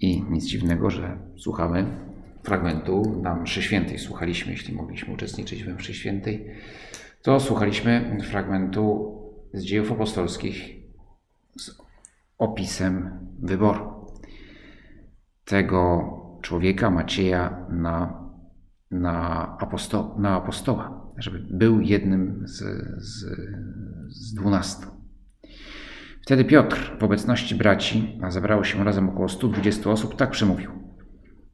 i nic dziwnego, że słuchamy fragmentu na mszy świętej. Słuchaliśmy, jeśli mogliśmy uczestniczyć we mszy świętej, to słuchaliśmy fragmentu z dziejów apostolskich z opisem wyboru tego człowieka, Macieja, na, na, aposto, na apostoła, żeby był jednym z, z, z dwunastu. Wtedy Piotr w obecności braci, a zebrało się razem około 120 osób, tak przemówił.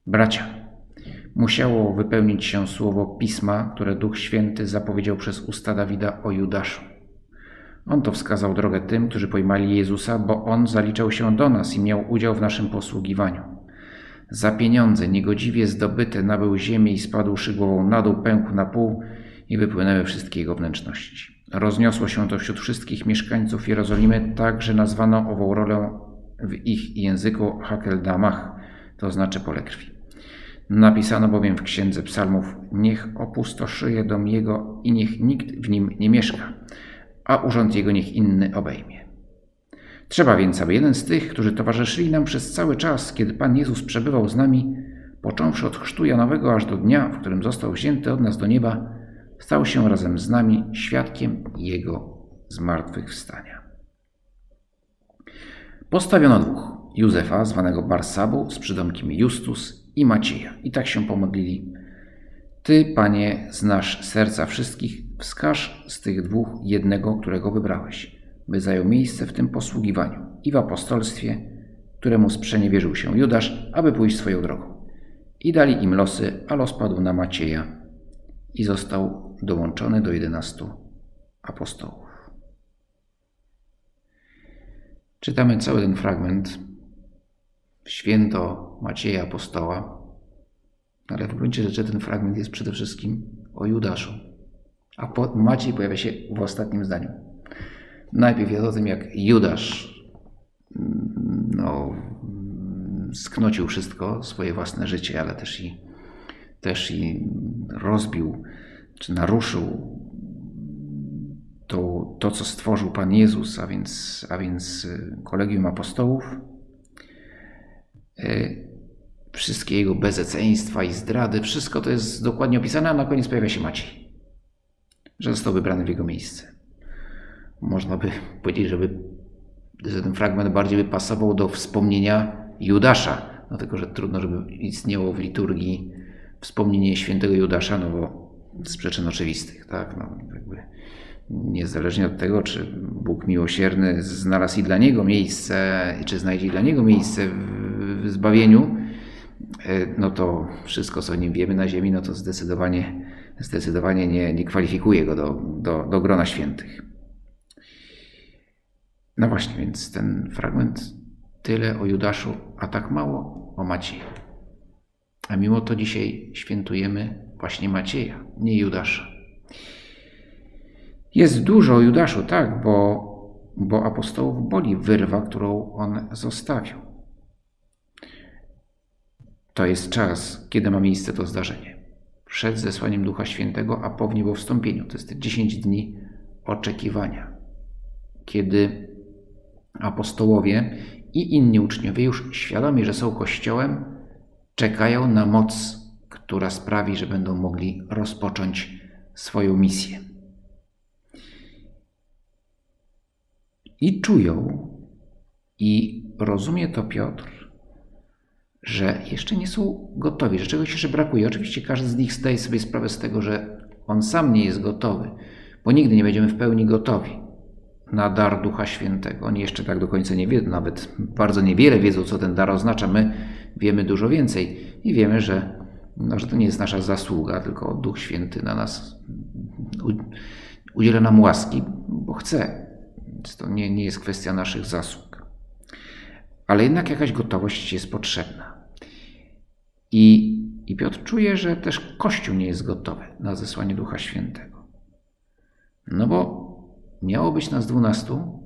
Bracia, musiało wypełnić się słowo pisma, które Duch Święty zapowiedział przez usta Dawida o Judaszu. On to wskazał drogę tym, którzy pojmali Jezusa, bo on zaliczał się do nas i miał udział w naszym posługiwaniu. Za pieniądze niegodziwie zdobyte nabył ziemię i spadłszy głową na dół, pękł na pół i wypłynęły wszystkie jego wnętrzności. Rozniosło się to wśród wszystkich mieszkańców Jerozolimy, tak że nazwano ową rolę w ich języku Hakeldamach, to znaczy pole krwi. Napisano bowiem w księdze psalmów: Niech opustoszyje dom jego i niech nikt w nim nie mieszka, a urząd jego niech inny obejmie. Trzeba więc, aby jeden z tych, którzy towarzyszyli nam przez cały czas, kiedy Pan Jezus przebywał z nami, począwszy od chrztu Janowego aż do dnia, w którym został wzięty od nas do nieba, stał się razem z nami świadkiem Jego zmartwychwstania. Postawiono dwóch: Józefa, zwanego Barsabu, z przydomkiem Justus, i Macieja. I tak się pomodlili. Ty, Panie, znasz serca wszystkich, wskaż z tych dwóch jednego, którego wybrałeś, by zajął miejsce w tym posługiwaniu i w apostolstwie, któremu sprzeniewierzył się Judasz, aby pójść swoją drogą. I dali im losy, a los padł na Macieja i został dołączony do jedenastu apostołów. Czytamy cały ten fragment święto Macieja Apostoła, ale w gruncie rzeczy ten fragment jest przede wszystkim o Judaszu. A Maciej pojawia się w ostatnim zdaniu. Najpierw jest o tym, jak Judasz no, sknocił wszystko, swoje własne życie, ale też i, też i rozbił, czy naruszył to, to, co stworzył Pan Jezus, a więc, a więc kolegium apostołów, wszystkie jego bezeceństwa i zdrady, wszystko to jest dokładnie opisane, a na koniec pojawia się Maciej, że został wybrany w jego miejsce. Można by powiedzieć, żeby, że ten fragment bardziej by pasował do wspomnienia Judasza, dlatego że trudno, żeby istniało w liturgii wspomnienie świętego Judasza, no bo z przyczyn oczywistych, tak? No, jakby niezależnie od tego, czy Bóg miłosierny znalazł i dla niego miejsce, czy znajdzie dla niego miejsce w zbawieniu, no to wszystko, co o nim wiemy na ziemi, no to zdecydowanie, zdecydowanie nie, nie kwalifikuje go do, do, do grona świętych. No właśnie, więc ten fragment tyle o Judaszu, a tak mało o Macieju. A mimo to dzisiaj świętujemy właśnie Macieja, nie Judasza. Jest dużo Judaszu, tak, bo, bo apostołów boli wyrwa, którą on zostawił. To jest czas, kiedy ma miejsce to zdarzenie. Przed zesłaniem Ducha Świętego, a po wniebowstąpieniu. To jest te 10 dni oczekiwania, kiedy apostołowie i inni uczniowie już świadomi, że są Kościołem, czekają na moc, która sprawi, że będą mogli rozpocząć swoją misję. I czują, i rozumie to Piotr, że jeszcze nie są gotowi, że czegoś jeszcze brakuje. Oczywiście każdy z nich zdaje sobie sprawę z tego, że on sam nie jest gotowy, bo nigdy nie będziemy w pełni gotowi na dar Ducha Świętego. Oni jeszcze tak do końca nie wiedzą, nawet bardzo niewiele wiedzą, co ten dar oznacza. My wiemy dużo więcej i wiemy, że, no, że to nie jest nasza zasługa, tylko Duch Święty na nas udziela nam łaski, bo chce. Więc to nie, nie jest kwestia naszych zasług. ale jednak jakaś gotowość jest potrzebna. I, I Piotr czuje, że też Kościół nie jest gotowy na zesłanie Ducha Świętego. No bo miało być nas dwunastu,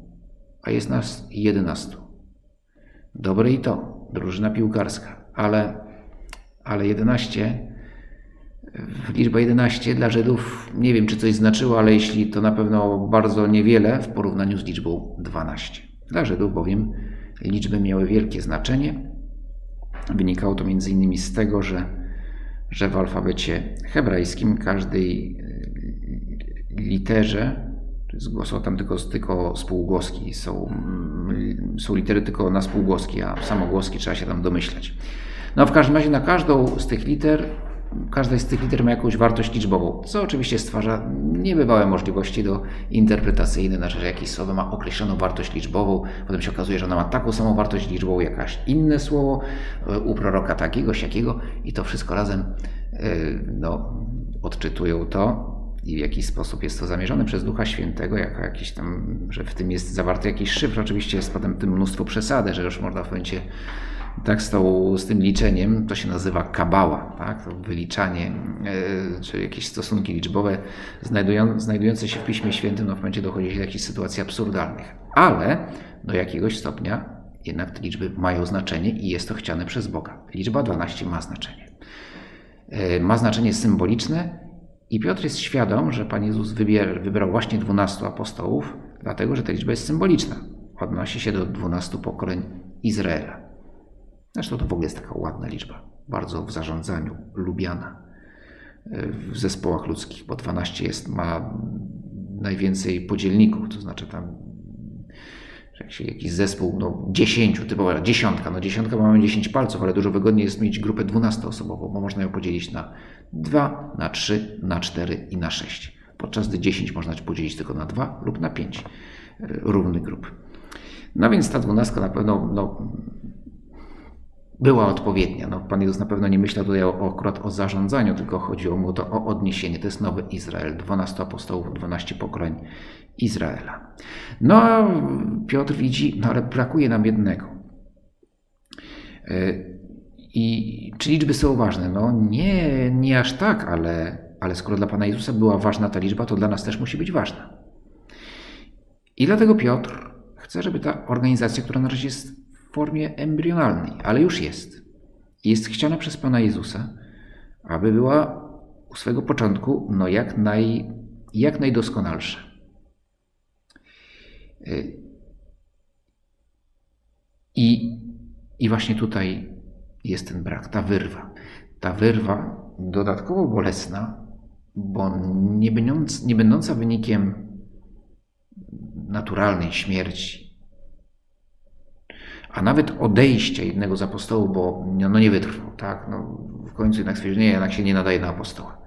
a jest nas jedenastu. Dobre i to, drużyna piłkarska, ale, ale 11, liczba 11 dla Żydów nie wiem, czy coś znaczyło, ale jeśli to na pewno bardzo niewiele w porównaniu z liczbą 12. Dla Żydów bowiem liczby miały wielkie znaczenie. Wynikało to innymi z tego, że, że w alfabecie hebrajskim każdej literze są tam tylko, tylko spółgłoski, są, są litery tylko na spółgłoski, a samogłoski trzeba się tam domyślać. No w każdym razie na każdą z tych liter, każda z tych liter ma jakąś wartość liczbową, co oczywiście stwarza niebywałe możliwości do interpretacyjne, znaczy, że jakieś słowo ma określoną wartość liczbową, potem się okazuje, że ona ma taką samą wartość liczbową, jakaś inne słowo u proroka takiego, siakiego i to wszystko razem no, odczytują to i w jakiś sposób jest to zamierzone przez Ducha Świętego, jako jakiś tam, że w tym jest zawarty jakiś szyfr. Oczywiście jest potem tym mnóstwo przesady, że już można w momencie tak z, tą, z tym liczeniem, to się nazywa kabała, tak? to wyliczanie, czy jakieś stosunki liczbowe znajdują, znajdujące się w Piśmie Świętym, no w momencie dochodzi do jakichś sytuacji absurdalnych. Ale do jakiegoś stopnia jednak te liczby mają znaczenie i jest to chciane przez Boga. Liczba 12 ma znaczenie. E, ma znaczenie symboliczne i Piotr jest świadom, że Pan Jezus wybier, wybrał właśnie 12 apostołów, dlatego że ta liczba jest symboliczna. Odnosi się do 12 pokoleń Izraela. Zresztą to w ogóle jest taka ładna liczba, bardzo w zarządzaniu, lubiana w zespołach ludzkich, bo 12 jest, ma najwięcej podzielników, to znaczy tam jak się jakiś zespół, no 10, typowa dziesiątka, no dziesiątka mamy 10 palców, ale dużo wygodniej jest mieć grupę 12-osobową, bo można ją podzielić na 2, na 3, na 4 i na 6. Podczas gdy 10 można podzielić tylko na 2 lub na 5 e, równych grup. No więc ta dwunastka na pewno no, była odpowiednia. No, Pan Jezus na pewno nie myślał tutaj o, akurat o zarządzaniu, tylko chodziło mu to o odniesienie. To jest nowy Izrael, 12 apostołów, 12 pokoleń Izraela. No Piotr widzi, no ale brakuje nam jednego. E, I czy liczby są ważne? No nie, nie aż tak, ale, ale skoro dla Pana Jezusa była ważna ta liczba, to dla nas też musi być ważna. I dlatego Piotr chce, żeby ta organizacja, która na razie jest w formie embrionalnej, ale już jest, jest chciana przez Pana Jezusa, aby była u swego początku no jak, naj, jak najdoskonalsza. I, I właśnie tutaj jest ten brak, ta wyrwa. Ta wyrwa dodatkowo bolesna, bo nie, będąc, nie będąca wynikiem naturalnej śmierci, a nawet odejścia jednego z apostołów, bo no, nie wytrwał, tak? No, w końcu jednak stwierdził, nie, jednak się nie nadaje na apostoła.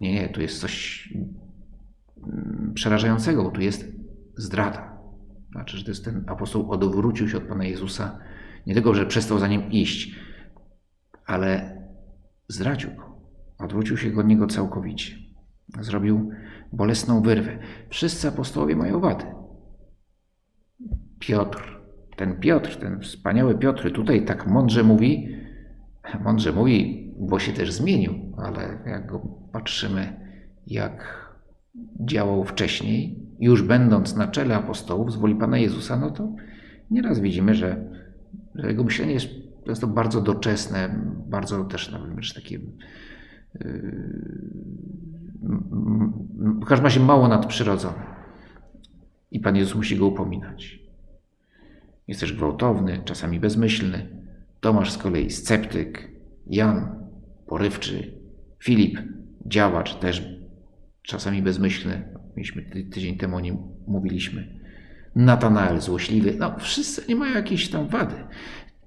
Nie, nie, tu jest coś mm, przerażającego, bo tu jest zdrada. Znaczy, że to jest ten apostoł odwrócił się od Pana Jezusa, nie tylko, że przestał za nim iść, ale zdradził go. Odwrócił się od niego całkowicie. Zrobił bolesną wyrwę. Wszyscy apostołowie mają wady. Piotr, ten Piotr, ten wspaniały Piotr tutaj tak mądrze mówi, mądrze mówi, bo się też zmienił, ale jak go patrzymy, jak działał wcześniej, już będąc na czele apostołów z woli Pana Jezusa, no to nieraz widzimy, że, że jego myślenie jest często bardzo doczesne, bardzo też nawet wręcz takie yy, w każdym razie mało nadprzyrodzone. I Pan Jezus musi go upominać. Jest też gwałtowny, czasami bezmyślny. Tomasz z kolei sceptyk, Jan porywczy, Filip działacz, też czasami bezmyślny. Mieliśmy tydzień temu o nim mówiliśmy. Natanael złośliwy. No, wszyscy nie mają jakiejś tam wady.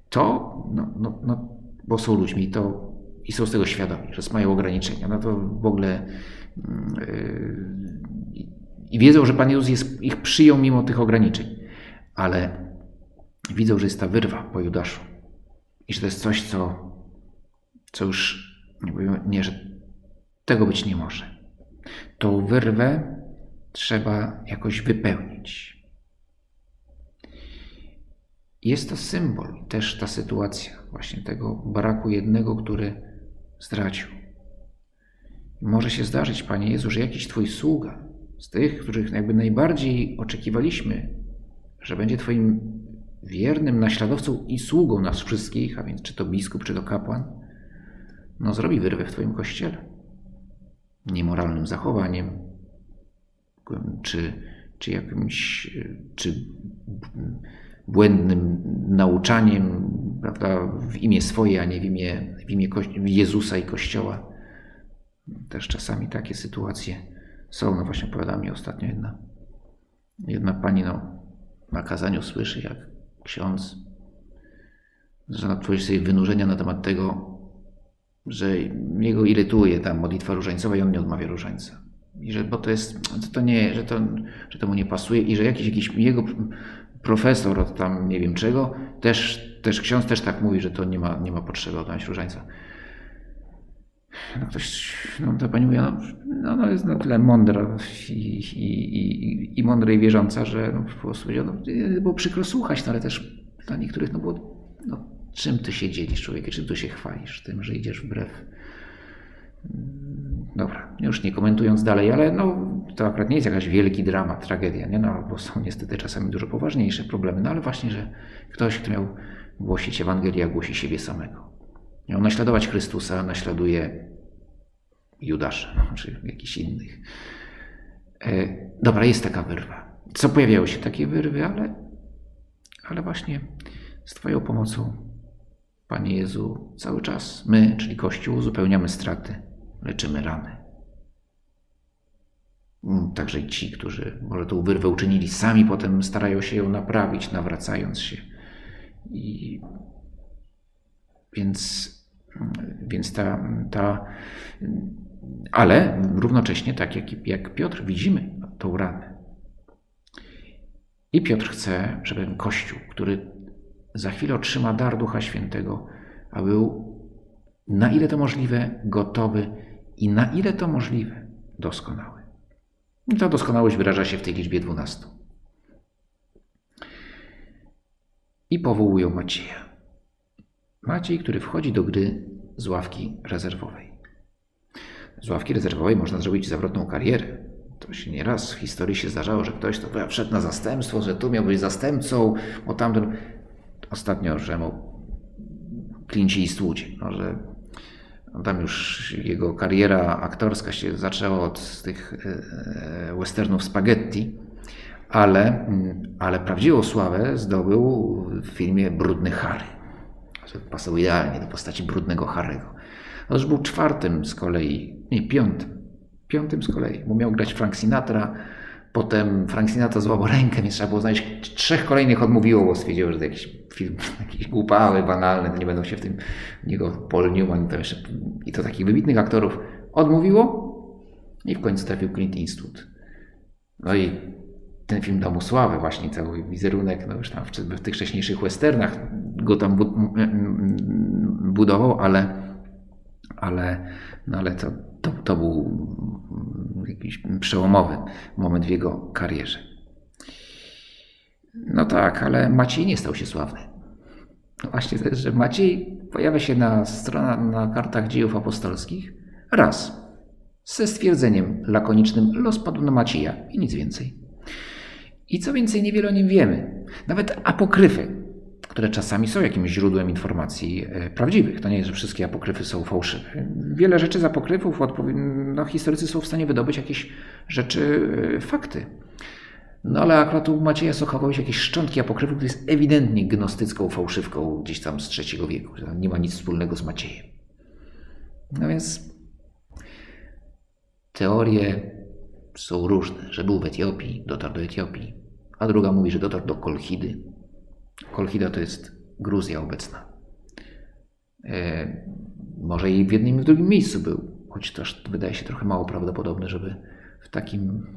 To, no, no, no, bo są ludźmi to, i są z tego świadomi, że mają ograniczenia. No to w ogóle yy, i wiedzą, że Pan Jezus jest, ich przyjął mimo tych ograniczeń. Ale widzą, że jest ta wyrwa po Judaszu. I że to jest coś, co, co już nie, nie, że tego być nie może. Tą wyrwę trzeba jakoś wypełnić. Jest to symbol, też ta sytuacja, właśnie tego braku jednego, który zdradził. Może się zdarzyć, Panie Jezu, że jakiś Twój sługa, z tych, których jakby najbardziej oczekiwaliśmy, że będzie Twoim wiernym naśladowcą i sługą nas wszystkich, a więc czy to biskup, czy to kapłan, no zrobi wyrwę w Twoim kościele. Niemoralnym zachowaniem, czy, czy jakimś, czy błędnym nauczaniem, prawda, w imię swoje, a nie w imię, w imię Jezusa i Kościoła. Też czasami takie sytuacje są. No właśnie opowiadała mi ostatnio jedna, jedna pani no, na kazaniu słyszy, jak ksiądz tworzyć sobie wynurzenia na temat tego, że jego irytuje ta modlitwa różańcowa i on nie odmawia różańca. I że, bo to jest, to nie, że to, że to mu nie pasuje i że jakiś, jakiś jego profesor od tam nie wiem czego, też, też ksiądz też tak mówi, że to nie ma, nie ma potrzeby oddać różańca. No ktoś, no ta pani mówi, no, no, no jest na tyle mądra i, i, i, i mądra i wierząca, że no, po prostu no, było przykro słuchać, no, ale też dla niektórych no było, no, czym ty się dzielisz człowiekiem, czym tu się chwalisz, tym, że idziesz wbrew Dobra, już nie komentując dalej, ale no, to akurat nie jest jakaś wielki dramat, tragedia, nie? No, bo są niestety czasami dużo poważniejsze problemy, no ale właśnie, że ktoś, kto miał głosić Ewangelię, głosi siebie samego. Miał naśladować Chrystusa, naśladuje Judasza, czy jakichś innych. E, dobra, jest taka wyrwa. Co pojawiały się takie wyrwy, ale, ale właśnie z Twoją pomocą, Panie Jezu, cały czas my, czyli Kościół, uzupełniamy straty leczymy rany. Mm, także ci, którzy może tą wyrwę uczynili, sami potem starają się ją naprawić, nawracając się. I więc, więc ta, ta. Ale równocześnie, tak jak, jak Piotr, widzimy tą ranę. I Piotr chce, żeby Kościół, który za chwilę otrzyma dar Ducha Świętego, a był na ile to możliwe gotowy i na ile to możliwe doskonały. I ta doskonałość wyraża się w tej liczbie dwunastu. I powołują Macieja. Maciej, który wchodzi do gry z ławki rezerwowej. Z ławki rezerwowej można zrobić zawrotną karierę. To się nieraz w historii się zdarzało, że ktoś to wszedł na zastępstwo, że tu miał być zastępcą, bo tamten ostatnio, że mu Clint Eastwood, no, że tam już jego kariera aktorska się zaczęła od tych e, e, westernów spaghetti, ale, mm, ale prawdziwą sławę zdobył w filmie Brudny Harry. Pasował idealnie do postaci Brudnego Harry'ego. On już był czwartym z kolei, nie, piątym. Piątym z kolei, bo miał grać Frank Sinatra, Potem Frank Sinatra złamał rękę, więc trzeba było znaleźć trzech kolejnych odmówiło, bo stwierdziło, że to jakiś film jakiś głupawy, banalny, nie będą się w tym niego Paul Newman to jeszcze, i to takich wybitnych aktorów odmówiło i w końcu trafił Clint Eastwood. No i ten film dał mu sławę, właśnie cały wizerunek, no już tam w, w tych wcześniejszych westernach go tam budował, ale, ale, no ale to to, to był jakiś przełomowy moment w jego karierze. No tak, ale Maciej nie stał się sławny. No właśnie to jest, że Maciej pojawia się na stronach, na kartach dziejów apostolskich raz ze stwierdzeniem lakonicznym los padł na Macieja i nic więcej. I co więcej, niewiele o nim wiemy. Nawet apokryfy które czasami są jakimś źródłem informacji e, prawdziwych. To nie jest, że wszystkie apokryfy są fałszywe. Wiele rzeczy z apokryfów no, historycy są w stanie wydobyć jakieś rzeczy, e, fakty. No ale akurat u Macieja Sochawa jakieś szczątki apokryfu, który jest ewidentnie gnostycką fałszywką gdzieś tam z III wieku. Nie ma nic wspólnego z Maciejem. No więc teorie są różne, że był w Etiopii, dotarł do Etiopii, a druga mówi, że dotarł do Kolchidy, Kolchida to jest Gruzja obecna. E, może i w jednym i w drugim miejscu był, choć też wydaje się trochę mało prawdopodobne, żeby w takim.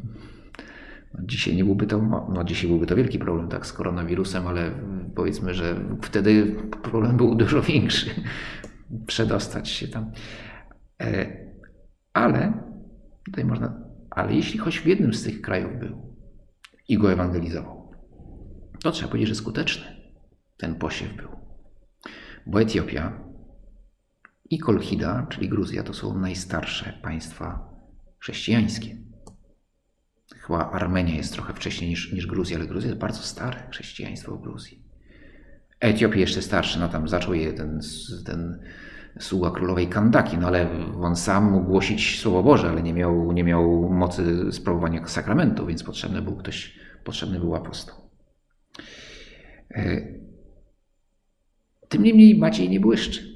No dzisiaj nie byłby to, no dzisiaj byłby to wielki problem tak z koronawirusem, ale powiedzmy, że wtedy problem był dużo większy. Przedostać się tam. E, ale tutaj można, ale jeśli choć w jednym z tych krajów był i go ewangelizował, to trzeba powiedzieć, że skuteczny. ten posiew był. Bo Etiopia i Kolchida, czyli Gruzja, to są najstarsze państwa chrześcijańskie. Chyba Armenia jest trochę wcześniej niż, niż Gruzja, ale Gruzja jest bardzo stare chrześcijaństwo w Gruzji. Etiopia jeszcze starszy, no tam zaczął je ten, ten sługa królowej Kandaki, no ale on sam mógł głosić Słowo Boże, ale nie miał, nie miał mocy sprawowania sakramentu, więc potrzebny był ktoś, potrzebny był apostoł. E, tym niemniej Maciej nie błyszczy.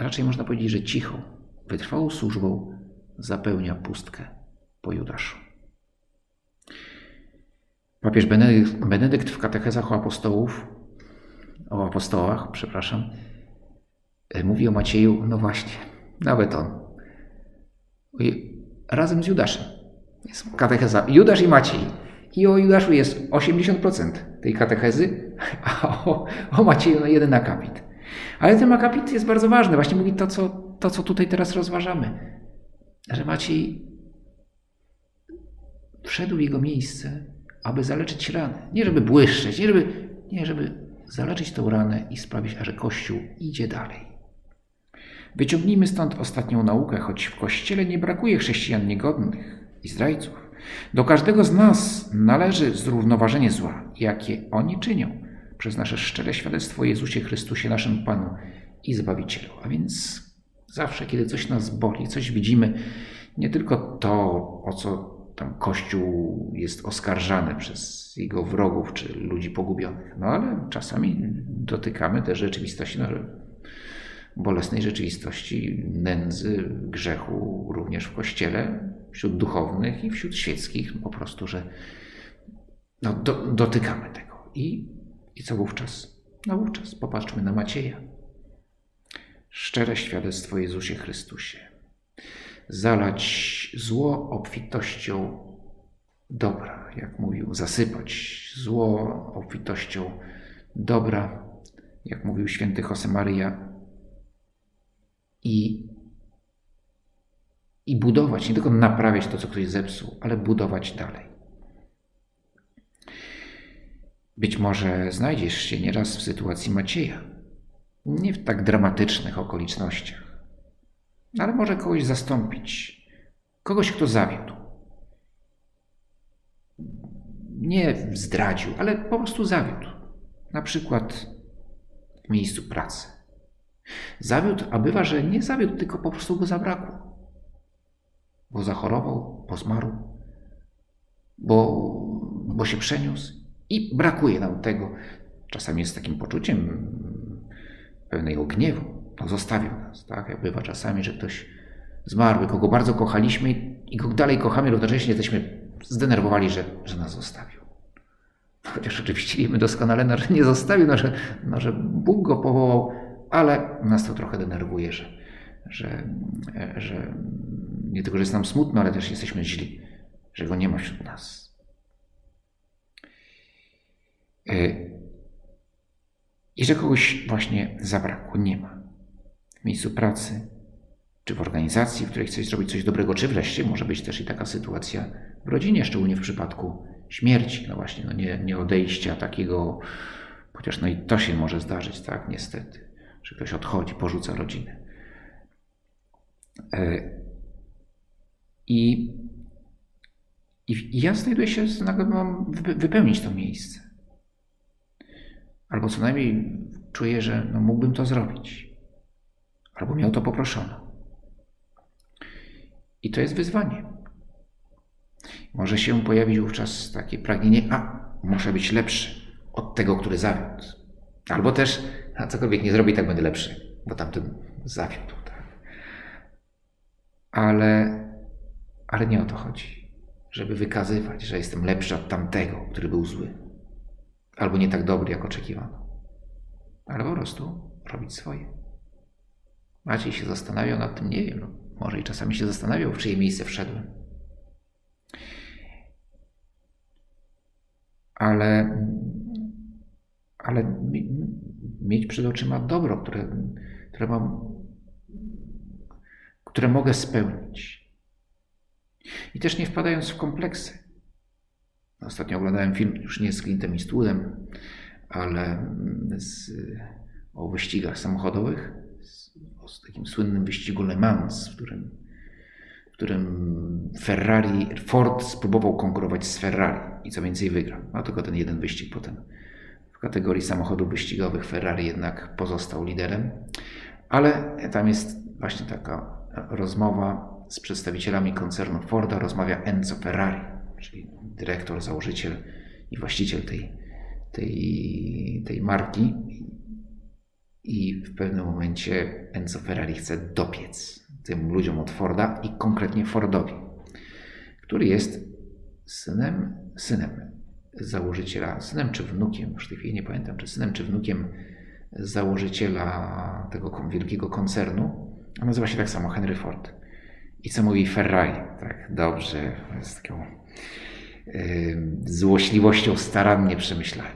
Raczej można powiedzieć, że cicho, wytrwałą służbą zapełnia pustkę po Judaszu. Papież Benedykt, w katechezach o apostołów, o apostołach, przepraszam, mówi o Macieju, no właśnie, nawet on. Razem z Judaszem. Jest katecheza Judasz i Maciej. I o Judaszu jest 80% tej katechezy, a o, o Macieju no jeden akapit. Ale ten akapit jest bardzo ważny. Właśnie mówi to co, to, co tutaj teraz rozważamy. Że Maciej wszedł w jego miejsce, aby zaleczyć ranę. Nie żeby błyszczeć, nie żeby, nie żeby zaleczyć tę ranę i sprawić, że Kościół idzie dalej. Wyciągnijmy stąd ostatnią naukę, choć w Kościele nie brakuje chrześcijan niegodnych i zdrajców. Do każdego z nas należy zrównoważenie zła, jakie oni czynią przez nasze szczere świadectwo Jezusie Chrystusie, naszym Panu i Zbawicielu. A więc zawsze, kiedy coś nas boli, coś widzimy, nie tylko to, o co tam Kościół jest oskarżany przez jego wrogów czy ludzi pogubionych, no ale czasami dotykamy też rzeczywistości, no, bolesnej rzeczywistości nędzy, grzechu również w Kościele, wśród duchownych i wśród świeckich, po prostu, że no, do, dotykamy tego. I i co wówczas? No wówczas popatrzmy na Macieja. Szczere świadectwo Jezusie Chrystusie. Zalać zło obfitością dobra, jak mówił, zasypać zło obfitością dobra, jak mówił święty Josemaria, i, i budować, nie tylko naprawiać to, co ktoś zepsuł, ale budować dalej. Być może znajdziesz się nieraz w sytuacji Macieja, nie w tak dramatycznych okolicznościach, ale może kogoś zastąpić, kogoś, kto zawiódł. Nie zdradził, ale po prostu zawiódł. Na przykład w miejscu pracy. Zawiódł, a bywa, że nie zawiódł, tylko po prostu go zabrakło. Bo zachorował, bo zmarł, bo, bo się przeniósł i brakuje nam tego. Czasami jest takim poczuciem pełnego gniewu. No, zostawił nas, tak? Jak bywa czasami, że ktoś zmarły, kogo bardzo kochaliśmy i go dalej kochamy, równocześnie jesteśmy zdenerwowali, że, że nas zostawił. Chociaż oczywiście wiemy doskonale, no, że nie zostawił, no, że, no, że Bóg go powołał, ale nas to trochę denerwuje, że, że, że nie tylko, że jest nam smutno, ale też jesteśmy źli, że go nie ma wśród nas. I że kogoś właśnie zabrakło, nie ma. W miejscu pracy, czy w organizacji, w której chcesz zrobić coś dobrego, czy wreszcie może być też i taka sytuacja w rodzinie, szczególnie w przypadku śmierci, no właśnie, no nie, nie odejścia takiego, chociaż no i to się może zdarzyć, tak, niestety, że ktoś odchodzi, porzuca rodzinę. E, I, i, ja znajduję się, nagle mam wypełnić to miejsce albo co najmniej czuję, że no, mógłbym to zrobić, albo miał to poproszono. I to jest wyzwanie. Może się pojawić wówczas takie pragnienie, a muszę być lepszy od tego, który zawiódł. Albo też, a cokolwiek nie zrobi, tak będę lepszy, bo tamten zawiódł. Tak? Ale, ale nie o to chodzi, żeby wykazywać, że jestem lepszy od tamtego, który był zły albo nie tak dobry, jak oczekiwano. Ale po prostu robić swoje. Maciej się zastanawiał nad tym, nie wiem, no, może i czasami się zastanawiał, w czyje miejsce wszedłem. Ale, ale mieć przed oczyma dobro, które, które mam, które mogę spełnić. I też nie wpadając w kompleksy. Ostatnio oglądałem film, już nie z Clintem Eastwoodem, ale z, o wyścigach samochodowych, o takim słynnym wyścigu Le Mans, w którym, w którym Ferrari, Ford spróbował konkurować z Ferrari i co więcej wygrał. Ma tylko ten jeden wyścig potem. Kategorii samochodów wyścigowych. Ferrari jednak pozostał liderem, ale tam jest właśnie taka rozmowa z przedstawicielami koncernu Forda, rozmawia Enzo Ferrari, czyli dyrektor, założyciel i właściciel tej, tej, tej marki. I w pewnym momencie Enzo Ferrari chce dopiec tym ludziom od Forda i konkretnie Fordowi, który jest synem, synem założyciela, synem czy wnukiem, już w tej chwili nie pamiętam, czy synem czy wnukiem założyciela tego wielkiego koncernu. On nazywa się tak samo Henry Ford. I co mówi Ferrari? Tak, dobrze, z taką yy, złośliwością starannie przemyślałem.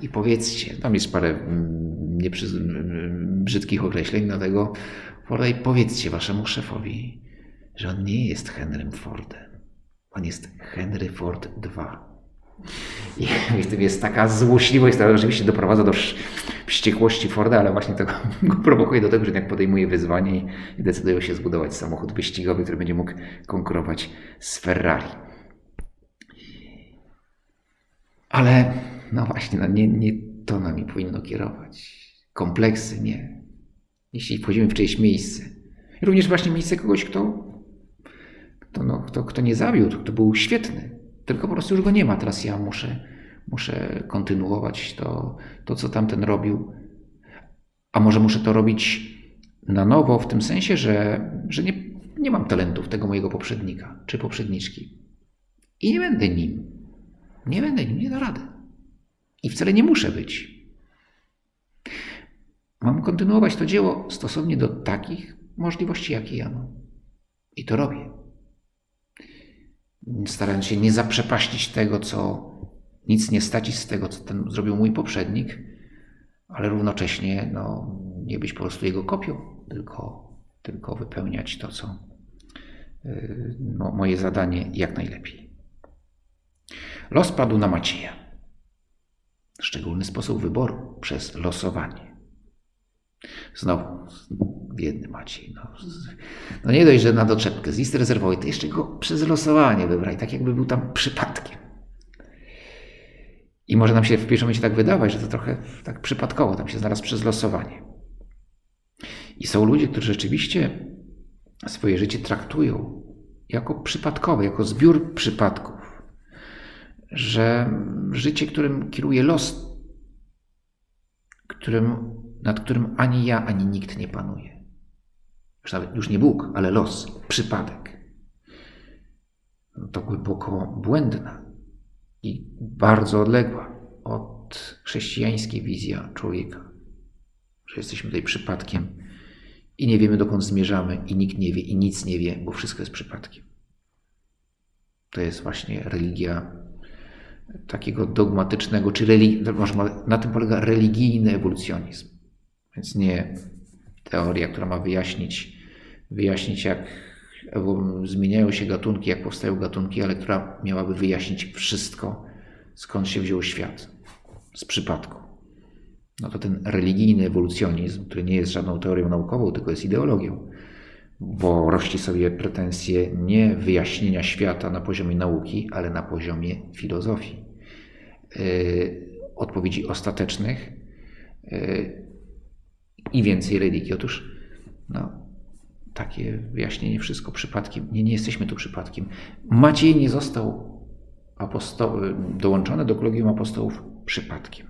I powiedzcie, tam jest parę mm, nieprzyz... Mm, brzydkich określeń, dlatego Fordaj, powiedzcie waszemu szefowi, że on nie jest Henrym Fordem. On jest Henry Ford II. I w tym jest taka złośliwość, która oczywiście doprowadza do wściekłości Forda, ale właśnie to go prowokuje do tego, że jednak podejmuje wyzwanie i decydują się zbudować samochód wyścigowy, który będzie mógł konkurować z Ferrari. Ale no właśnie, no nie, nie to nami powinno kierować. Kompleksy nie. Jeśli wchodzimy w czyjeś miejsce, również właśnie miejsce kogoś, kto, kto, no, kto, kto nie zawiódł, kto był świetny, tylko po prostu już go nie ma. Teraz ja muszę, muszę kontynuować to, to, co tamten robił. A może muszę to robić na nowo, w tym sensie, że, że nie, nie mam talentów tego mojego poprzednika czy poprzedniczki. I nie będę nim. Nie będę nim, nie da rady. I wcale nie muszę być. Mam kontynuować to dzieło stosownie do takich możliwości, jakie ja mam. I to robię starając się nie zaprzepaścić tego, co nic nie staci z tego, co ten zrobił mój poprzednik, ale równocześnie no, nie być po prostu jego kopią, tylko, tylko wypełniać to, co yy, no, moje zadanie jak najlepiej. Los padł na Macieja. Szczególny sposób wyboru przez losowanie. Znowu, biedny Maciej. No, no nie dość, że na doczepkę z listy rezerwowej, to jeszcze go przez losowanie wybrać, tak jakby był tam przypadkiem. I może nam się w pierwszym momencie tak wydawać, że to trochę tak przypadkowo tam się znalazł przez losowanie. I są ludzie, którzy rzeczywiście swoje życie traktują jako przypadkowe, jako zbiór przypadków. Że życie, którym kieruje los, którym nad którym ani ja, ani nikt nie panuje. Już nawet już nie Bóg, ale los, przypadek. To głęboko błędna i bardzo odległa od chrześcijańskiej wizji człowieka, że jesteśmy tutaj przypadkiem i nie wiemy, dokąd zmierzamy, i nikt nie wie, i nic nie wie, bo wszystko jest przypadkiem. To jest właśnie religia takiego dogmatycznego, czy religi- na tym polega religijny ewolucjonizm. Więc nie teoria, która ma wyjaśnić, wyjaśnić jak zmieniają się gatunki, jak powstają gatunki, ale która miałaby wyjaśnić wszystko, skąd się wziął świat, z przypadku. No to ten religijny ewolucjonizm, który nie jest żadną teorią naukową, tylko jest ideologią, bo rości sobie pretensje nie wyjaśnienia świata na poziomie nauki, ale na poziomie filozofii. Yy, odpowiedzi ostatecznych, yy, i więcej religii. Otóż no, takie wyjaśnienie, wszystko przypadkiem. Nie, nie jesteśmy tu przypadkiem. Maciej nie został dołączony do kolegium apostołów przypadkiem.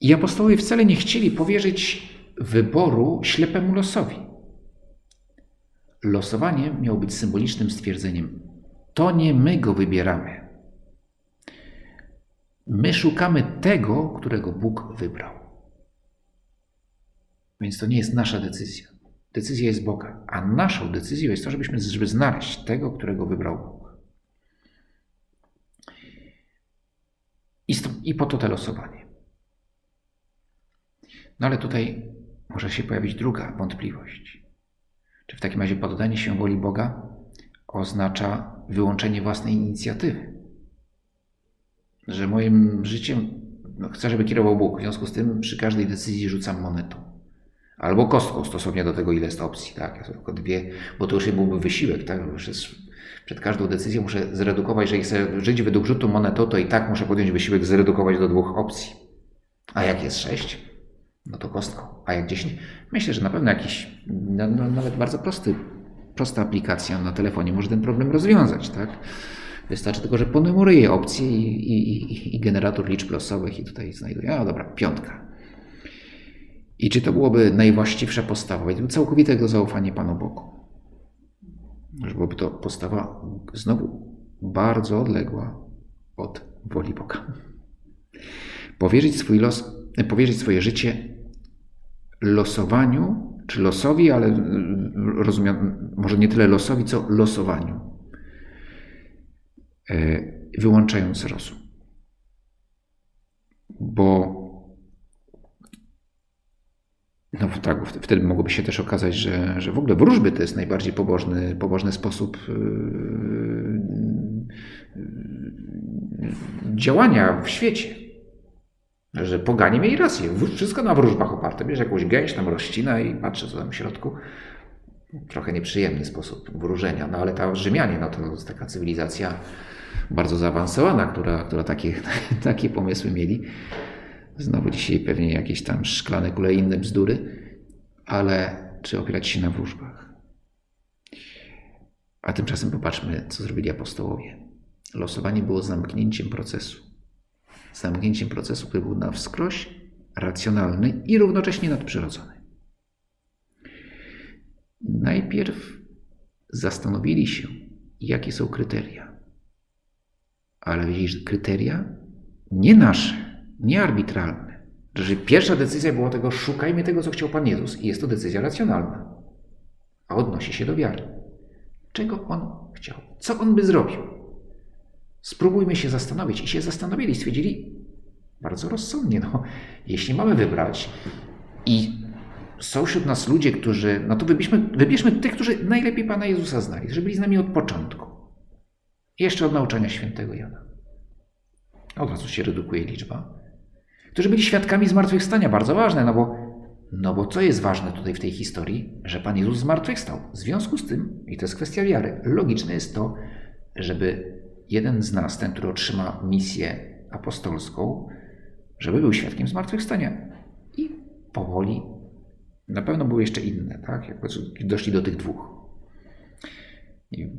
I apostołowie wcale nie chcieli powierzyć wyboru ślepemu losowi. Losowanie miało być symbolicznym stwierdzeniem: To nie my go wybieramy. My szukamy tego, którego Bóg wybrał. Więc to nie jest nasza decyzja. Decyzja jest Boga, a naszą decyzją jest to, żebyśmy, żeby znaleźć tego, którego wybrał Bóg. I, I po to te losowanie. No ale tutaj może się pojawić druga wątpliwość. Czy w takim razie poddanie się woli Boga oznacza wyłączenie własnej inicjatywy? Że moim życiem no, chcę, żeby kierował Bóg. W związku z tym przy każdej decyzji rzucam monetą. Albo kostką stosownie do tego, ile jest opcji. Tak? Ja tylko dwie, bo to już byłby wysiłek. Tak? Przed każdą decyzją muszę zredukować, jeżeli chcę żyć według rzutu monetą, to i tak muszę podjąć wysiłek zredukować do dwóch opcji. A jak jest sześć, no to kostką. A jak dziesięć, myślę, że na pewno jakiś, no, no, nawet bardzo prosty, prosta aplikacja na telefonie może ten problem rozwiązać. Tak? Wystarczy tylko, że ponumeruję opcje i, i, i, generator liczb losowych i tutaj znajduję, a dobra, piątka. I czy to byłoby najwłaściwsze postawa? Całkowite zaufanie Panu Bogu. Że byłoby to postawa znowu bardzo odległa od woli Boga. Powierzyć swój los, powierzyć swoje życie losowaniu, czy losowi, ale rozumiem, może nie tyle losowi, co losowaniu. E, wyłączając rozum. Bo no tak, wtedy mogłoby się też okazać, że, że w ogóle wróżby to jest najbardziej pobożny, pobożny sposób yy, działania w świecie. Że poganie mieli rację. Wszystko na wróżbach oparte. Bierze jakąś gęś, tam rozcina i patrzy co tam w środku. Trochę nieprzyjemny sposób wróżenia. No ale ta Rzymianie, no to jest taka cywilizacja bardzo zaawansowana, która, która takie, takie pomysły mieli. Znowu dzisiaj pewnie jakieś tam szklane kule inne bzdury, ale czy opierać się na wróżbach? A tymczasem popatrzmy, co zrobili apostołowie. Losowanie było zamknięciem procesu. Zamknięciem procesu, który był na wskroś racjonalny i równocześnie nadprzyrodzony. Najpierw zastanowili się, jakie są kryteria. Ale widzisz, kryteria nie nasze, niearbitralne. Że pierwsza decyzja była tego, szukajmy tego, co chciał Pan Jezus. I jest to decyzja racjonalna. A odnosi się do wiary. Czego On chciał? Co On by zrobił? Spróbujmy się zastanowić. I się zastanowili, stwierdzili bardzo rozsądnie. No, jeśli mamy wybrać i są wśród nas ludzie, którzy, no to wybierzmy, wybierzmy tych, którzy najlepiej Pana Jezusa znali, że byli z nami od początku. Jeszcze od nauczania świętego Jana. Od razu się redukuje liczba którzy byli świadkami zmartwychwstania. Bardzo ważne, no bo, no bo co jest ważne tutaj w tej historii? Że Pan Jezus zmartwychwstał. W związku z tym, i to jest kwestia wiary, logiczne jest to, żeby jeden z nas, ten, który otrzyma misję apostolską, żeby był świadkiem zmartwychwstania. I powoli, na pewno były jeszcze inne, tak? Jak doszli do tych dwóch. I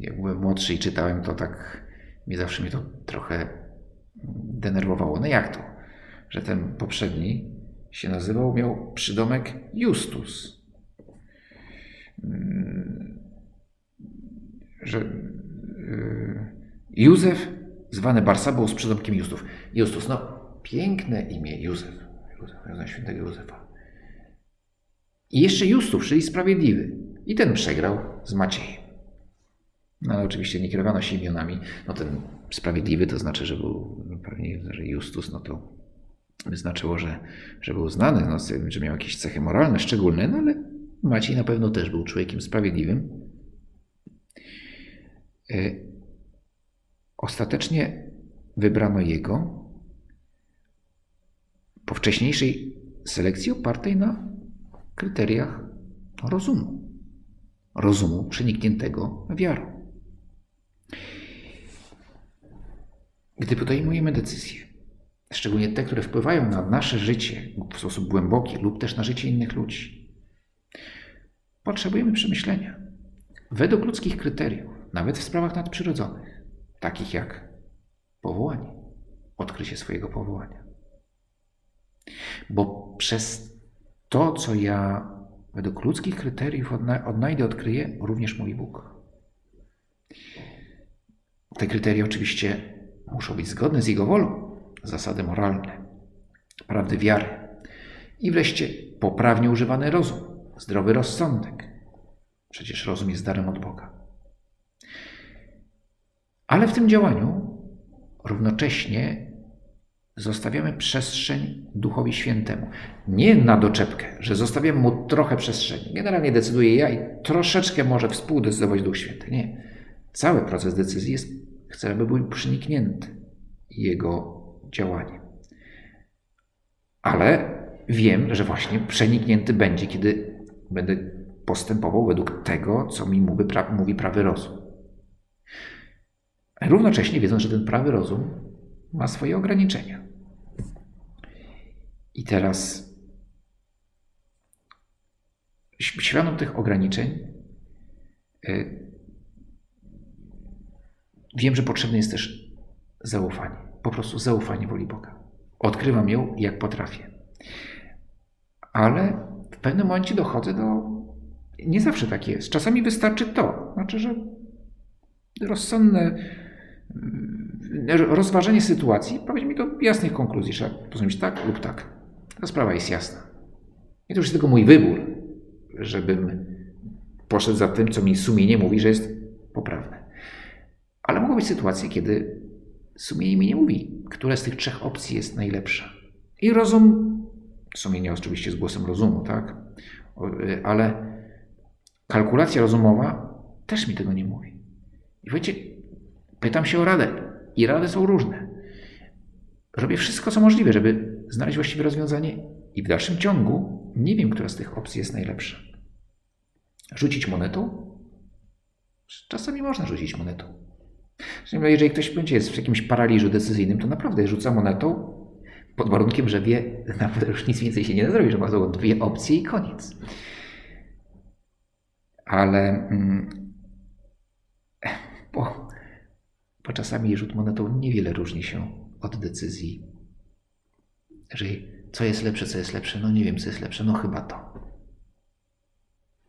jak byłem młodszy i czytałem to, tak mi zawsze mnie to trochę denerwowało. No jak to? że ten poprzedni się nazywał, miał przydomek Justus. Mm, że y, Józef, zwany Barsabą z przydomkiem Justów. Justus, no piękne imię Józef. Józef, Józef świętego Józefa. I jeszcze Justów, czyli sprawiedliwy. I ten przegrał z Maciejem. No oczywiście nie kierowano się imionami. No ten sprawiedliwy to znaczy, że był no, pewnie, że Justus, no to znaczyło, że, że był znany, no, że miał jakieś cechy moralne szczególne, no ale Maciej na pewno też był człowiekiem sprawiedliwym. E, ostatecznie wybrano jego po wcześniejszej selekcji opartej na kryteriach rozumu. Rozumu przenikniętego wiarą. Gdy podejmujemy decyzję, szczególnie te, które wpływają na nasze życie w sposób głęboki lub też na życie innych ludzi. Potrzebujemy przemyślenia według ludzkich kryteriów, nawet w sprawach nadprzyrodzonych, takich jak powołanie, odkrycie swojego powołania. Bo przez to, co ja według ludzkich kryteriów odnajdę, odkryję, również mój Bóg. Te kryteria oczywiście muszą być zgodne z Jego wolą, zasady moralne, prawdy wiary i wreszcie poprawnie używany rozum, zdrowy rozsądek. Przecież rozum jest darem od Boga. Ale w tym działaniu równocześnie zostawiamy przestrzeń Duchowi Świętemu. Nie na doczepkę, że zostawiam mu trochę przestrzeni. Generalnie decyduję ja i troszeczkę może współdecydować Duch Święty. Nie. Cały proces decyzji jest, chcę, aby był przeniknięty jego działanie. Ale wiem, że właśnie przeniknięty będzie, kiedy będę postępował według tego, co mi mówi, pra mówi prawy rozum. Równocześnie wiedząc, że ten prawy rozum ma swoje ograniczenia. I teraz świadom tych ograniczeń y, wiem, że potrzebne jest też zaufanie. Po prostu zaufanie woli Boga. Odkrywam ją jak potrafię. Ale w pewnym momencie dochodzę do. Nie zawsze tak jest. Czasami wystarczy to. Znaczy, że rozsądne rozważenie sytuacji prowadzi mi do jasnych konkluzji. Trzeba zrobić tak lub tak. Ta sprawa jest jasna. I to już jest tylko mój wybór, żebym poszedł za tym, co mi sumienie mówi, że jest poprawne. Ale mogą być sytuacje, kiedy sumienie mi nie mówi, która z tych trzech opcji jest najlepsza. I rozum, sumienie oczywiście z głosem rozumu, tak? Ale kalkulacja rozumowa też mi tego nie mówi. I wiecie, pytam się o radę. I rady są różne. Robię wszystko, co możliwe, żeby znaleźć właściwe rozwiązanie i w dalszym ciągu nie wiem, która z tych opcji jest najlepsza. Rzucić monetą? Czasami można rzucić monetą. Jeżeli ktoś będzie jest w jakimś paraliżu decyzyjnym, to naprawdę rzuca monetą pod warunkiem, że wie, naprawdę już nic więcej się nie da zrobić, że ma tylko dwie opcje i koniec. Ale mm, bo, bo czasami rzut monetą niewiele różni się od decyzji. Jeżeli co jest lepsze, co jest lepsze, no nie wiem, co jest lepsze, no chyba to.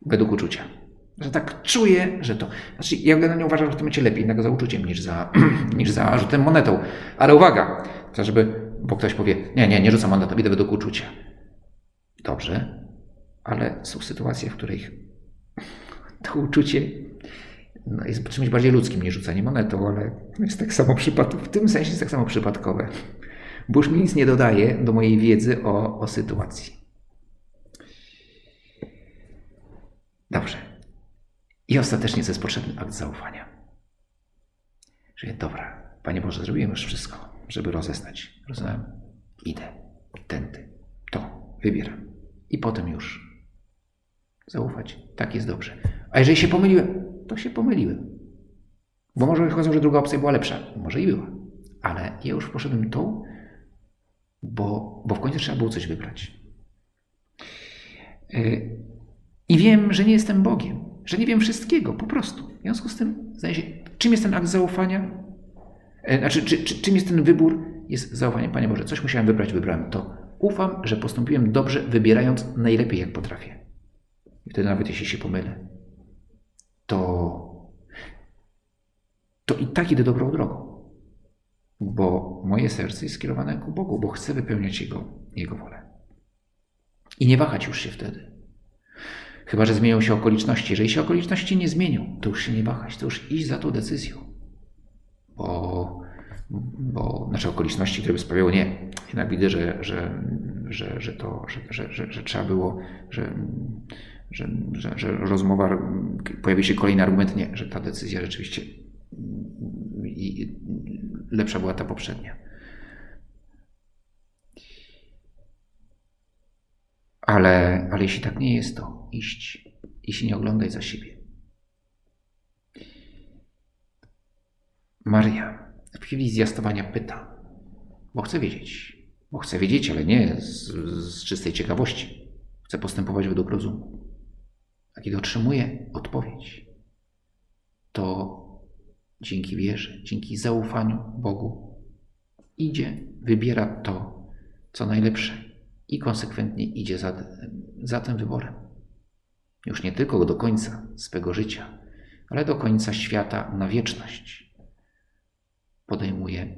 Według uczucia. Że tak czuję, że to. Znaczy, ja generalnie uważam, że to będzie lepiej jednak za uczuciem niż za, niż za rzutem monetą. Ale uwaga, to żeby, bo ktoś powie, nie, nie, nie rzucam monetą, idę według uczucia. Dobrze, ale są sytuacje, w których to uczucie no, jest czymś bardziej ludzkim niż rzucanie monetą, ale jest tak samo przypadkowe, w tym sensie jest tak samo przypadkowe. Bo już mi nic nie dodaje do mojej wiedzy o, o sytuacji. Dobrze. I ostatecznie to jest potrzebny akt zaufania. Że dobra, Panie Boże, zrobiłem już wszystko, żeby rozeznać. Rozumiem? Idę. Tędy. To. Wybieram. I potem już zaufać. Tak jest dobrze. A jeżeli się pomyliłem, to się pomyliłem. Bo może wychodzą, że druga opcja była lepsza. Może i była. Ale ja już poszedłem tą, bo, bo w końcu trzeba było coś wybrać. Y, I wiem, że nie jestem Bogiem, że nie wiem wszystkiego, po prostu. W związku z tym, się, czym jest ten akt zaufania? Y, znaczy, czy, czy, czym jest ten wybór? Jest zaufanie, Panie Boże, coś musiałem wybrać, wybrałem to. Ufam, że postąpiłem dobrze, wybierając najlepiej, jak potrafię. I wtedy nawet jeśli się pomylę, to, to i tak idę dobrą drogą. Bo moje serce jest skierowane ku Bogu, bo chcę wypełniać Jego, Jego wolę. I nie wahać już się wtedy. Chyba, że zmienią się okoliczności. Jeżeli się okoliczności nie zmienią, to już się nie wahać, to już iść za tą decyzją. Bo, bo znaczy okoliczności, które by sprawiały nie. Jednak widzę, że, że, że, że to, że, że, że trzeba było, że, że, że, że rozmowa, pojawi się kolejny argument, nie, że ta decyzja rzeczywiście lepsza była ta poprzednia. Ale, ale jeśli tak nie jest, to iść, iść nie oglądaj za siebie. Maria w chwili zjastowania pyta, bo chce wiedzieć, bo chce wiedzieć, ale nie z, z czystej ciekawości. Chce postępować według rozumu. A kiedy otrzymuje odpowiedź, to dzięki wierze, dzięki zaufaniu Bogu idzie, wybiera to, co najlepsze i konsekwentnie idzie za, za tym wyborem. Już nie tylko do końca swego życia, ale do końca świata na wieczność. Podejmuje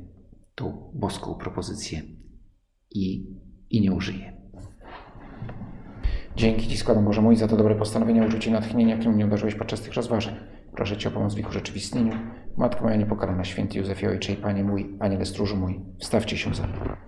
tą boską propozycję i, i nie użyje. Dzięki Ci składam Boże mój za to dobre postanowienia, uczucie natchnienia, którym mnie uderzyłeś podczas tych rozważań. Proszę Cię o pomoc w ich urzeczywistnieniu. Matko moja niepokalana, święty Józefie Ojcze i Panie mój, Aniele stróżu mój, wstawcie się za mną.